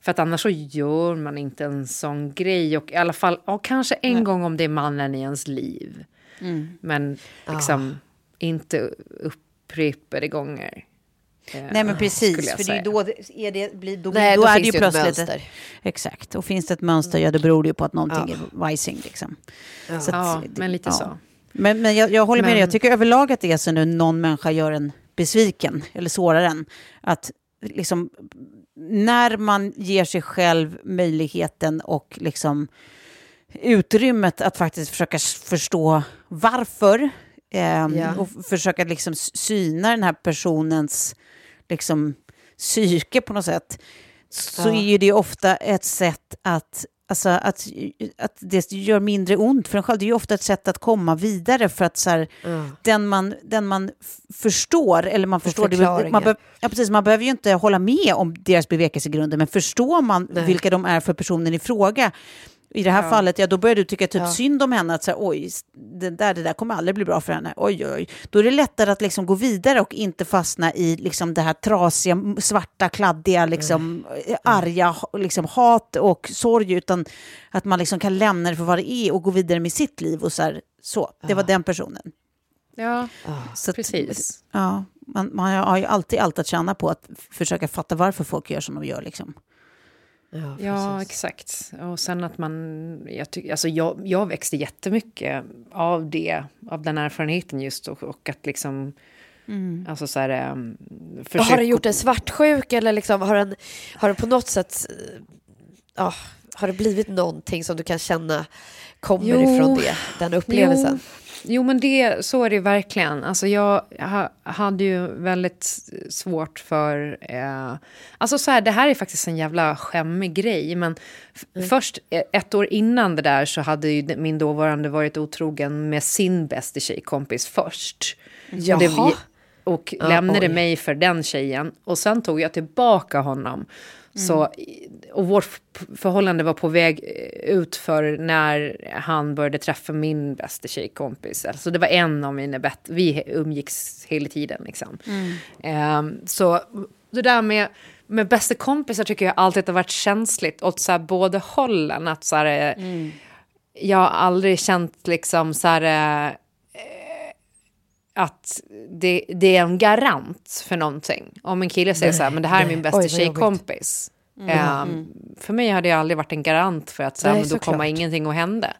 för att annars så gör man inte en sån grej. Och i alla fall, ja, kanske en gång om det är mannen i ens liv. Mm. Men liksom inte upprepade gånger. Eh, Nej men precis, för det är då är det, blir, då, Nej, då, då är det ju ju ett plötsligt mönster. Exakt, och finns det ett mönster, ja det beror ju på att någonting Ja. är vajsing liksom. Ja. Att Ja, men lite så. Men, men jag, jag håller med Men- dig, jag tycker överlag att det är så nu någon människa gör en besviken eller sårar en. Att liksom, när man ger sig själv möjligheten och liksom utrymmet att faktiskt försöka förstå varför ehm, Ja. och försöka liksom syna den här personens liksom, psyke på något sätt så Ja. är ju det ofta ett sätt att Alltså att, att det gör mindre ont för en själv. Det är ju ofta ett sätt att komma vidare för att så här, Ja. den, man, den man förstår, eller man förstår, det, man, be, ja, precis, man behöver ju inte hålla med om deras bevekelsegrunder, men förstår man Nej. vilka de är för personen i fråga, i det här Ja. fallet, ja då börjar du tycka typ Ja. synd om henne, att så här, oj, det där, det där kommer aldrig bli bra för henne, oj, oj. Då är det lättare att liksom gå vidare och inte fastna i liksom det här trasiga, svarta, kladdiga, liksom, eh, arga ha- liksom, hat och sorg, utan att man liksom kan lämna det för vad det är och gå vidare med sitt liv. och så, här, så. Det var den personen. Ja, Så att- precis. Ja, man, man har ju alltid allt att känna på att försöka fatta varför folk gör som de gör. Liksom. Ja, Ja, exakt. Och sen att man... Jag, tyck, alltså jag, jag växte jättemycket av det, av den erfarenheten just. Och, och att liksom... Alltså så här... Um, har det gjort dig svartsjuk eller liksom, har, den, har det på något sätt... Ja, har det blivit någonting som du kan känna kommer Jo. ifrån det, den upplevelsen? Jo, jo men det, så är det verkligen. Alltså jag ha, hade ju väldigt svårt för... Eh, alltså så här, det här är faktiskt en jävla skämmig grej. Men Mm. först, eh, ett år innan det där så hade ju min dåvarande varit otrogen med sin bästa tjejkompis först. Och, det, Jaha. och lämnade oj. mig för den tjejen. Och sen tog jag tillbaka honom. Så, och vårt förhållande var på väg eh, ut för när han började träffa min bästa tjejkompis. Alltså det var en av mina bättre, vi umgicks hela tiden liksom. Ehm, så det där med, med bästa kompisar tycker jag alltid har varit känsligt åt så här båda hållen. Att så här, eh, Jag har aldrig känt liksom så här... att det, det är en garant för någonting. Om en kille säger så här, men det här är min bästa Oj, tjejkompis. Ehm, För mig hade det aldrig varit en garant för att så här, Nej, men då kommer såklart. ingenting att hända.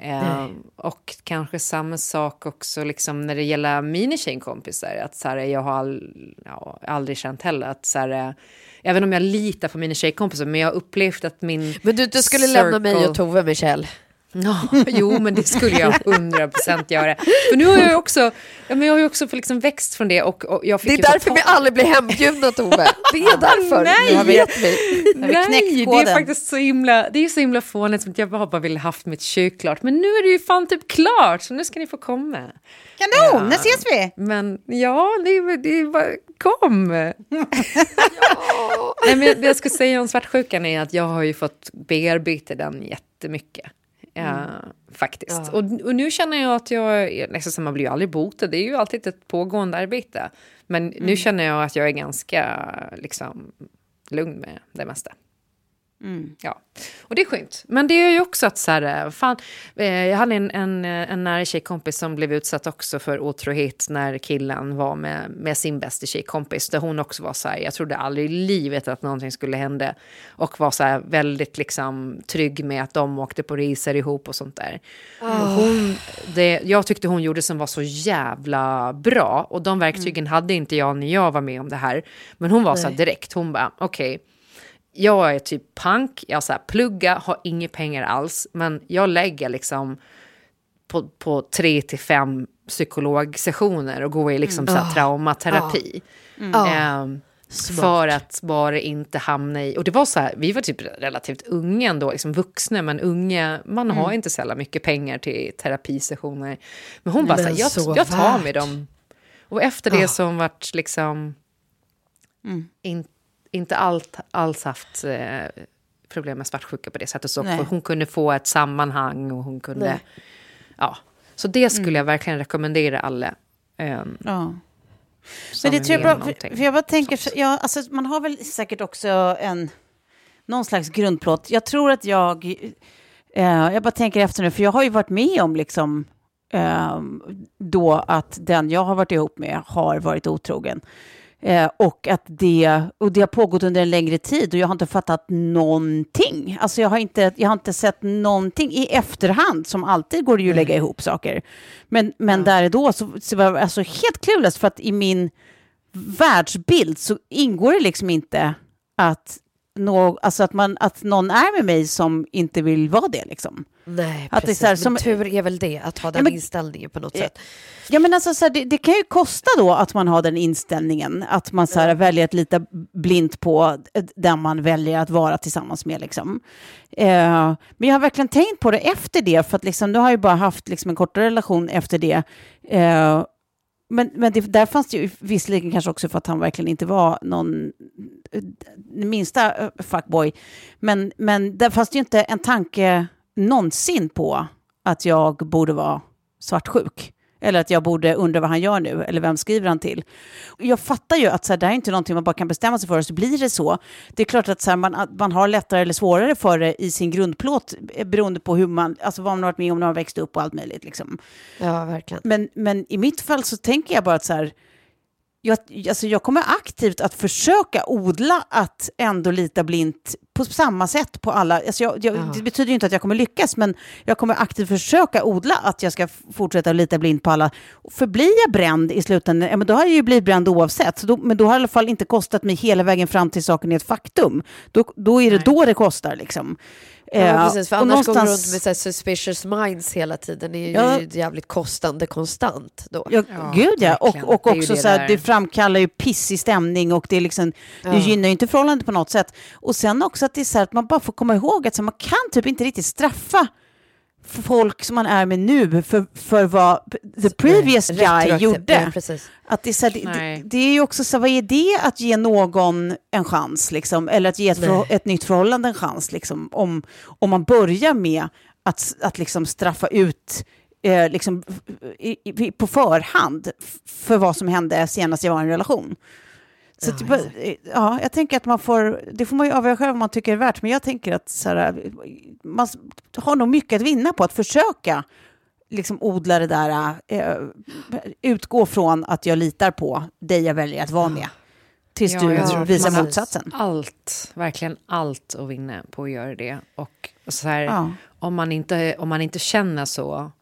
Ehm, och kanske samma sak också liksom när det gäller mina tjejkompisar. Att så här, jag har all, ja, aldrig känt heller att så här, även om jag litar på mina tjejkompisar, men jag har upplevt att min Men du, du skulle lämna mig circle- och Tove, Michelle. Ja, jo, men det skulle jag hundra procent göra. För nu har jag ju också, ja, men jag har ju också liksom växt från det och, och jag fick Det är ta därför vi aldrig blir hembjudna Tove. Det är därför. Nej. Nu har vi vet vi. har vi Nej, det är faktiskt så himla, det är så himla fånigt jag bara, bara ville haft mitt kök men nu är det ju fan typ klart så nu ska ni få komma. Kanon, när ses vi? Men ja, det är, det är bara, kom! Nej, men jag skulle säga om svartsjukan är att jag har ju fått bearbeta den jättemycket. Ja, faktiskt. Ja. Och, och nu känner jag att jag, liksom, man blir ju aldrig botad, det är ju alltid ett pågående arbete. Men nu känner jag att jag är ganska liksom, lugn med det mesta. Ja. Och det är skönt. Men det är ju också att så här, fan, eh, jag hade en, en, en nära tjejkompis som blev utsatt också för otrohet när killen var med, med sin bästa tjejkompis. Där hon också var så här, jag trodde aldrig i livet att någonting skulle hända. Och var så här väldigt liksom trygg med att de åkte på resor ihop och sånt där. Och Hon, det, jag tyckte hon gjorde som var så jävla bra. Och de verktygen hade inte jag när jag var med om det här. Men hon var så här Nej. direkt, hon bara okej. Jag är typ pank, jag så här, plugga, har inga pengar alls, men jag lägger liksom på, på tre till fem psykologsessioner och går i liksom så här, Ah. traumaterapi. Mm. Ah. Ehm, Smart. för att bara inte hamna i... Och det var så här, vi var typ relativt unga ändå, liksom vuxna, men unga, man har Mm. inte så mycket pengar till terapisessioner. Men hon bara så här, jag, jag tar med dem. Och efter det så har hon varit liksom... In, inte allt, alls haft eh, problem med svartsjuka på det sättet. Så för hon kunde få ett sammanhang och hon kunde... Nej. Ja. Så det skulle jag verkligen rekommendera alla. ehm, Ja. Men det tror jag bra, för, för jag bara tänker, så- ja, alltså, man har väl säkert också en, någon slags grundplåt. Jag tror att jag, eh, jag bara tänker efter nu, för jag har ju varit med om liksom, eh, då att den jag har varit ihop med har varit otrogen. Eh, och att det, och det har pågått under en längre tid och jag har inte fattat någonting. Alltså jag har inte, jag har inte sett någonting i efterhand, som alltid går det ju att lägga ihop saker. Men, men där och då så, så var jag alltså helt clueless för att i min världsbild så ingår det liksom inte att, nå, alltså att, man, att någon är med mig som inte vill vara det. Liksom. Nej, Att det är precis. här, men som- tur är väl det, att ha den men- inställningen på något sätt. Ja, men alltså, så här, det, det kan ju kosta då att man har den inställningen, att man så här, väljer att lita blint på eh, den man väljer att vara tillsammans med. Liksom. Eh, men jag har verkligen tänkt på det efter det, för att liksom, nu har jag ju bara haft liksom, en kortare relation efter det. Eh, men men det, där fanns det ju visserligen kanske också för att han verkligen inte var någon minsta eh, fuckboy. Men, men där fanns det ju inte en tanke någonsin på att jag borde vara svartsjuk. Eller att jag borde undra vad han gör nu, eller vem skriver han till? Jag fattar ju att så här, det här är inte någonting man bara kan bestämma sig för, och så blir det så. Det är klart att, så här, man, att man har lättare eller svårare för det i sin grundplåt, eh, beroende på hur man, alltså vad man har varit med om när man växt upp och allt möjligt. Liksom. Ja, verkligen. Men, men i mitt fall så tänker jag bara att så här, jag, alltså jag kommer aktivt att försöka odla att ändå lita blint på samma sätt på alla. Alltså jag, jag, Det betyder ju inte att jag kommer lyckas, men jag kommer aktivt försöka odla att jag ska fortsätta lita blint på alla. För blir jag bränd i slutändan, ja, men då har jag ju blivit bränd oavsett. Då, men då har det i alla fall inte kostat mig hela vägen fram till saken är ett faktum. Då, då är det då det kostar. Liksom. Ja, Eh, precis, för och annars går vi någonstans- runt med så här suspicious minds hela tiden. Det är ju Ja. jävligt kostande konstant då. Ja, gud ja. Och, och också det så här, där. det framkallar ju pissig stämning och det, är liksom, det Ja. gynnar ju inte förhållandet på något sätt. Och sen också att det är så här att man bara får komma ihåg att så här, man kan typ inte riktigt straffa folk som man är med nu för, för vad the previous guy gjorde. Ja. Att det, är så här, det, det, är ju också så här, vad är det att ge någon en chans, liksom, eller att ge ett, ett nytt förhållande en chans, liksom, om, om man börjar med att, att liksom straffa ut eh, liksom, i, i, på förhand för vad som hände senast jag var i en relation. Så Ja, eh, ja, jag tänker att man får, det får man ju avgöra själv vad man tycker är värt, men jag tänker att så här, man har nog mycket att vinna på att försöka liksom odla det där, eh, utgå från att jag litar på dig jag väljer att vara med. Tills du tror att visar motsatsen. Allt, verkligen allt att vinna på att göra det. Och så här, Ja. om, man inte, om man inte känner så,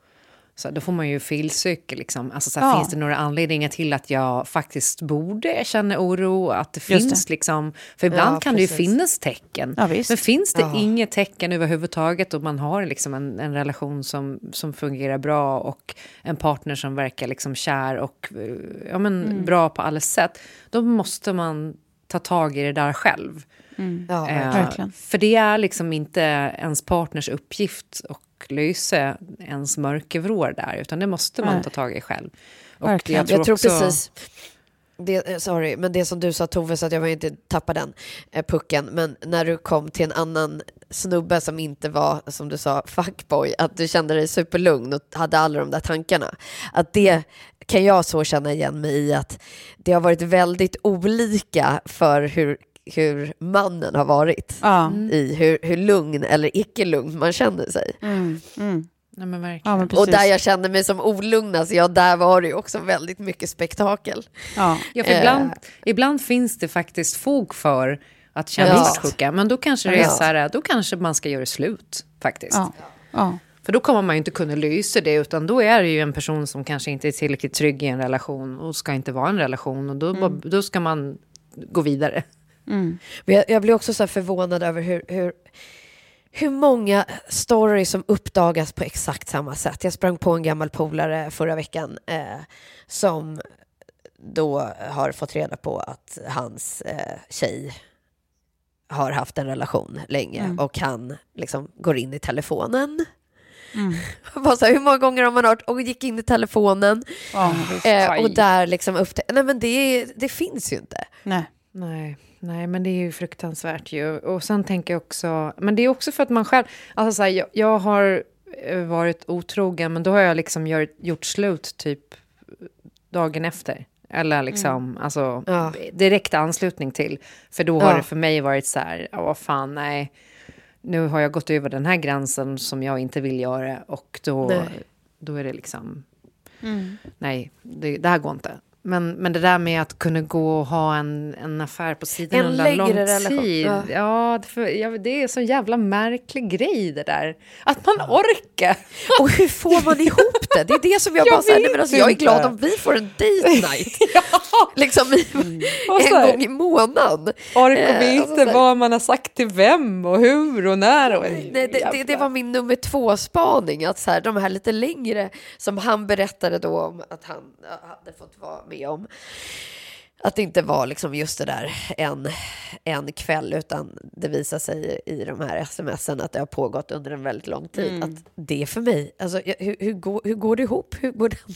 så då får man ju filsöka. Liksom. Alltså, så här, Ja. Finns det några anledningar till att jag faktiskt borde känna oro? Att det Just finns det. liksom... För ibland Ja, kan det ju precis. finnas tecken. Ja, visst. Men finns det Ja. inget tecken överhuvudtaget och man har liksom en, en relation som, som fungerar bra och en partner som verkar liksom kär och eh, ja, men, Mm. bra på alla sätt, då måste man ta tag i det där själv. Ja, Eh, för det är liksom inte ens partners uppgift att lösa ens mörkervrår där, utan det måste man Nej. ta tag i själv. Och Verkligen. Jag tror också- precis, det, eh, sorry, men det som du sa Tove, så att jag inte tappa den eh, pucken, men när du kom till en annan snubbe som inte var, som du sa, fuckboy, att du kände dig superlugn och hade alla de där tankarna. Att det kan jag så känna igen mig i att det har varit väldigt olika för hur hur mannen har varit. Ja. I hur, hur lugn eller icke lugn man känner sig. Mm. Mm. Nej. Ja, men Och där jag kände mig som olugnast, ja där var det ju också väldigt mycket spektakel. Ja. Ja, för Eh. ibland, ibland finns det faktiskt fog för att känna Ja. svartsjuka. Men då kanske det är så här, då kanske man ska göra slut faktiskt. Ja. Ja. För då kommer man ju inte kunna lösa det, utan då är det ju en person som kanske inte är tillräckligt trygg i en relation och ska inte vara en relation. Och då, bara- då ska man gå vidare. Men jag, jag blir också så här förvånad över hur, hur, hur många stories som uppdagas på exakt samma sätt. Jag sprang på en gammal polare förra veckan eh, som då har fått reda på att hans eh, tjej har haft en relation länge och han liksom går in i telefonen. Bara så här, hur många gånger har man hört och gick in i telefonen Ja. eh, och där liksom upptäckte, nej men det, det finns ju inte. Nej. Nej, nej, men det är ju fruktansvärt ju. Och sen tänker jag också, men det är också för att man själv, alltså så här, jag, jag har eh, varit otrogen, men då har jag liksom gör, gjort slut typ dagen efter. Eller liksom, alltså Ja. direkt anslutning till. För då har Ja. det för mig varit så här, ja vad fan, nej. Nu har jag gått över den här gränsen som jag inte vill göra och då, Nej. då är det liksom, nej, det, det här går inte. Men, men det där med att kunna gå och ha en, en affär på sidan under lång relation, tid. ja. Ja, det, för, ja, det är en så jävla märklig grej det där. Att man orkar. Och hur får man ihop det? Det är det som jag, Jag bara säger, men alltså, jag är inte. glad om vi får en date night. liksom i, så en gång i månaden. Orka Eh, veta alltså så här- vad man har sagt till vem och hur och när. Och, Nej, det, det, det var min nummer två spaning, att så här, de här lite längre som han berättade då om att han ja, hade fått vara med om. Att det inte var liksom just det där en, en kväll, utan det visar sig i de här smsen att det har pågått under en väldigt lång tid. Mm. Att det är för mig, alltså, hur, hur, går, hur går det ihop? Hur går den?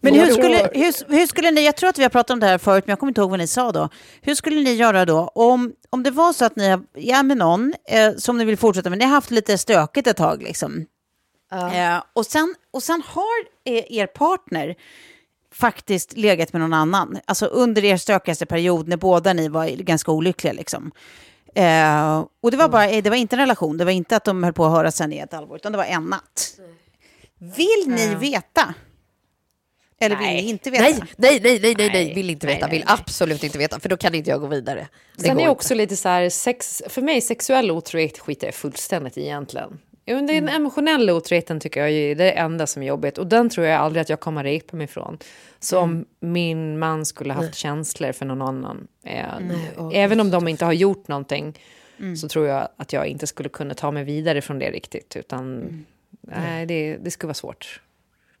Men hur skulle, hur, hur skulle ni, jag tror att vi har pratat om det här förut, men jag kommer inte ihåg vad ni sa då. Hur skulle ni göra då om, om det var så att ni har, ja med någon eh, som ni vill fortsätta med, ni har haft lite stökigt ett tag liksom. Eh, och, sen, och sen har eh, er partner faktiskt legat med någon annan, alltså under er stökigaste period när båda ni var ganska olyckliga liksom. Eh, och det var, bara, eh, det var inte en relation, det var inte att de höll på att höra sen i ett halvår, utan det var en natt. Vill ni veta? Eller vill ni inte veta? Nej, nej, nej, nej, nej, nej, vill inte nej, veta, nej, vill absolut inte veta, för då kan inte jag gå vidare. Det Sen är inte. också lite så här, sex, för mig sexuell otrohet skiter jag fullständigt i egentligen. Jo, Den Mm. emotionella otroheten tycker jag är det enda som är jobbigt och den tror jag aldrig att jag kommer repa mig ifrån. Så Mm. om min man skulle haft känslor för någon annan, eh, åh, även om de inte har gjort någonting, Mm. så tror jag att jag inte skulle kunna ta mig vidare från det riktigt. Utan Mm. nej, det, det skulle vara svårt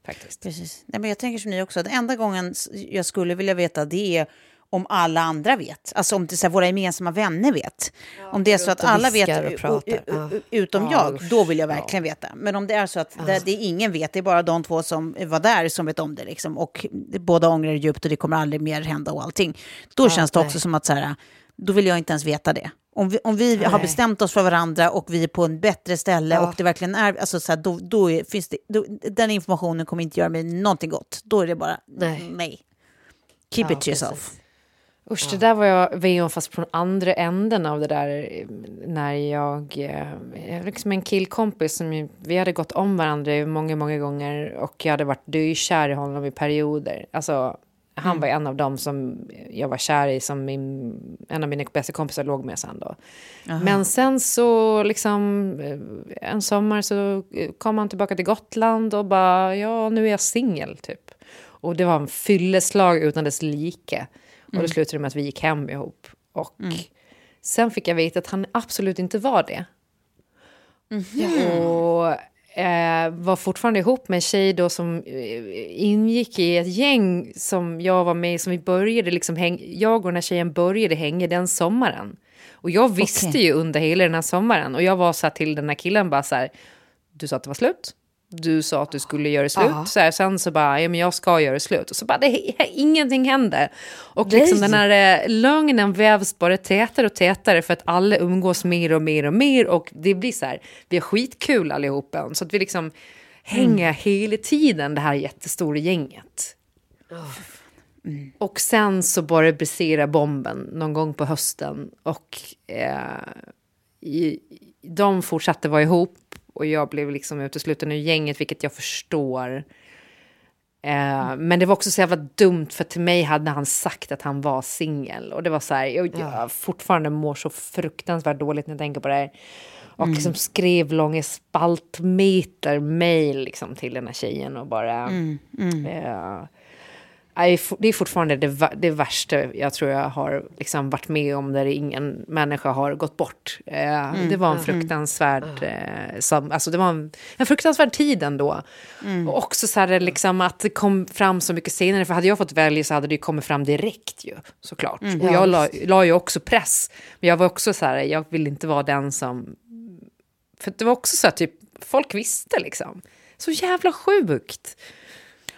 faktiskt. Precis. Nej, men jag tänker som ni också, den enda gången jag skulle vilja veta det är om alla andra vet. Alltså om det här, våra gemensamma vänner vet. om det är så att och alla vet, och Ja. u- utom Ja, jag, usch. då vill jag verkligen veta. Men om det är så att det, det är ingen vet, det är bara de två som var där som vet om det. Liksom, och båda ångrar det djupt och det kommer aldrig mer hända och allting. Då känns det nej. också som att så här, då vill jag inte ens veta det. Om vi, om vi har bestämt oss för varandra och vi är på en bättre ställe Ja. och det verkligen är, alltså så här, då, då är, finns det, då, den informationen kommer inte göra mig någonting gott. Då är det bara nej. Nej. Keep Ja, it to yourself. precis. Usch, det där var jag med om fast den andra änden av det där eh, när jag, eh, jag liksom en killkompis som vi hade gått om varandra många, många gånger och jag hade varit dykär i honom i perioder. Alltså, han var en av dem som jag var kär i som min, en av mina bästa kompisar låg med sen då. Men sen så liksom eh, en sommar så eh, kom han tillbaka till Gotland och bara ja nu är jag singel typ. Och det var en fylleslag utan dess like. Och det slutade med att vi gick hem ihop. Och sen fick jag veta att han absolut inte var det. Och eh, var fortfarande ihop med en tjej då som eh, ingick i ett gäng som jag var med i, som vi började liksom häng, jag och den här tjejen började hänga den sommaren. Och jag visste Okej. ju under hela den här sommaren och jag var så här till den här killen bara så här, du sa att det var slut. Du sa att du skulle göra slut. Så här, sen så bara, ja men jag ska göra slut. Och så bara, det, ingenting hände. Och liksom den här eh, lögnen vävs bara tätare och tätare för att alla umgås mer och mer och mer. Och det blir så här, vi har skitkul allihopa. Så att vi liksom hänger hela tiden, det här jättestora gänget. Och sen så bara brisera bomben någon gång på hösten. Och eh, i, de fortsatte vara ihop och jag blev liksom utesluten ur gänget, vilket jag förstår. Eh, men det var också så jävla dumt, för till mig hade han sagt att han var singel. Och det var så här, jag, jag fortfarande mår så fruktansvärt dåligt när jag tänker på det här. Och Mm. liksom skrev långa spaltmeter mail liksom till den här tjejen och bara... Mm, mm. Eh, det är fortfarande det, det värsta jag tror jag har liksom varit med om där ingen människa har gått bort. Eh, Mm, Det var en mm. fruktansvärd, eh, som, alltså det var en, en fruktansvärd tid ändå. Mm. Och också så här, liksom, att det kom fram så mycket senare, för hade jag fått välja så hade det kommit fram direkt ju, såklart. Mm, och ja, jag la, la ju också press, men jag var också så här, jag vill inte vara den som... För det var också så här, typ, folk visste liksom. Så jävla sjukt.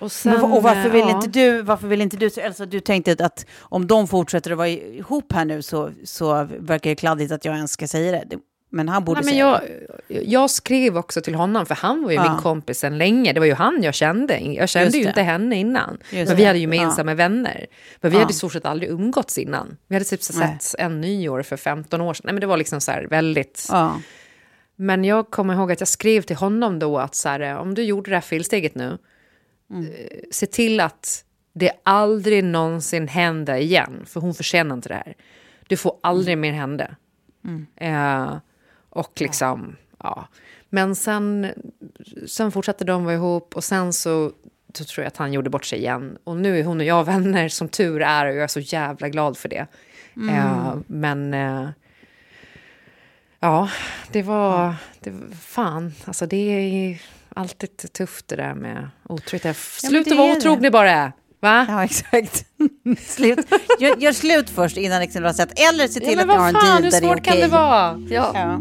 Och, sen, och varför vill ja. inte du, varför vill inte du, Elsa, du tänkte att om de fortsätter att vara ihop här nu så, så verkar det kladdigt att jag ens ska säga det. Men han borde Nej, men säga jag, jag skrev också till honom, för han var ju Ja. min kompis sedan länge. Det var ju han jag kände. Jag kände ju inte henne innan. Just men vi hade ju gemensamma vänner. Men vi Ja. hade i stort sett aldrig umgåtts innan. Vi hade typ sett en nyår för 15 år sedan. Nej, men det var liksom så här väldigt... Ja. Men jag kommer ihåg att jag skrev till honom då att så här, om du gjorde det här felsteget nu, Mm. se till att det aldrig någonsin händer igen, för hon förtjänar inte det här. Du får aldrig mer hända. Mm. Eh, och liksom, ja. Men sen, sen fortsatte de vara ihop och sen så, så tror jag att han gjorde bort sig igen. Och nu är hon och jag vänner som tur är och jag är så jävla glad för det. Mm. Eh, men eh, ja, det var, det fan, alltså det är alltid tufft det där med otrohet. Ja, Sluta det vara otrogen bara, va? Ja, exakt. slut. Gör, gör slut först innan liksom du har sett. Eller se till Ja, att ni har en deal hur där det är svårt kan okej. det vara? Ja. Ja.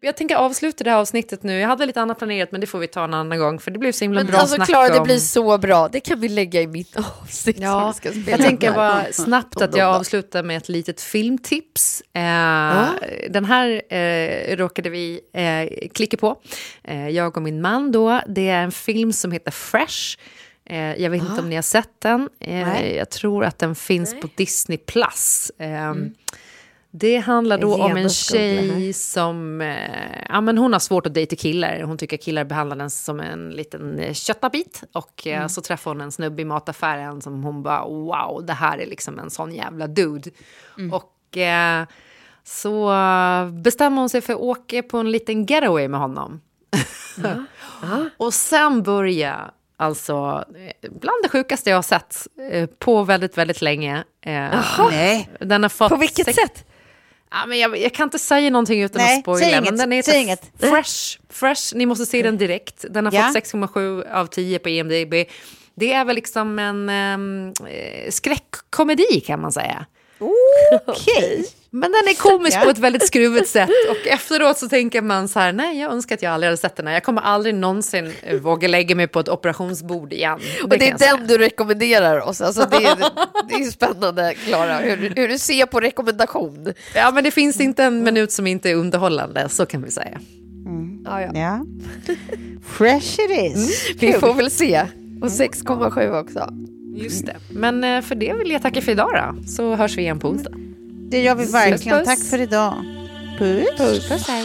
Jag tänker avsluta det här avsnittet nu. Jag hade lite annat planerat, men det får vi ta en annan gång, för det blev så himla Men bra alltså snack Klara, det om... blir så bra. Det kan vi lägga i mitt avsnitt. som Ja, vi ska spela jag tänker bara snabbt att jag avslutar med ett litet filmtips. Eh, Den här eh, råkade vi eh, klicka på, eh, jag och min man då. Det är en film som heter Fresh. Eh, jag vet inte om ni har sett den. Eh, Nej. jag tror att den finns på Disney+. Plus. Eh, Det handlar då om en tjej som... Eh, ja, men hon har svårt att dejta killar. Hon tycker killar behandlar den som en liten eh, köttabit. Och eh, Mm. så träffar hon en snubbe i mataffären som hon bara wow, det här är liksom en sån jävla dude. Mm. Och eh, så bestämmer hon sig för att åka på en liten getaway med honom. Och sen börjar alltså eh, bland det sjukaste jag har sett eh, på väldigt, väldigt länge. Eh, Nej. Den har fått På vilket sätt? Ja, men jag, jag kan inte säga någonting utan Nej, att spoila. men inget, den heter inget. Fresh. Fresh. Ni måste se den direkt. Den har Ja. fått 6,7 av 10 på IMDB. Det är väl liksom en eh, skräckkomedi kan man säga. Okej. Men den är komisk Ja. på ett väldigt skruvet sätt. Och efteråt så tänker man så här, nej jag önskar att jag aldrig hade sett den här. Jag kommer aldrig någonsin eh, våga lägga mig på ett operationsbord igen. Och det är säga. den du rekommenderar oss. Alltså det, är, det är spännande, Klara, hur, hur du ser på rekommendation. Ja, men det finns inte en minut som inte är underhållande, så kan vi säga. Ja, ja. Ja. Fresh it is. Vi får väl se. Och 6,7 också. Just det. Men eh, för det vill jag tacka för idag då. Så hörs vi igen på onsdag. Det gör vi verkligen. Puss, puss. Tack för idag. Puss. Puss, puss hej.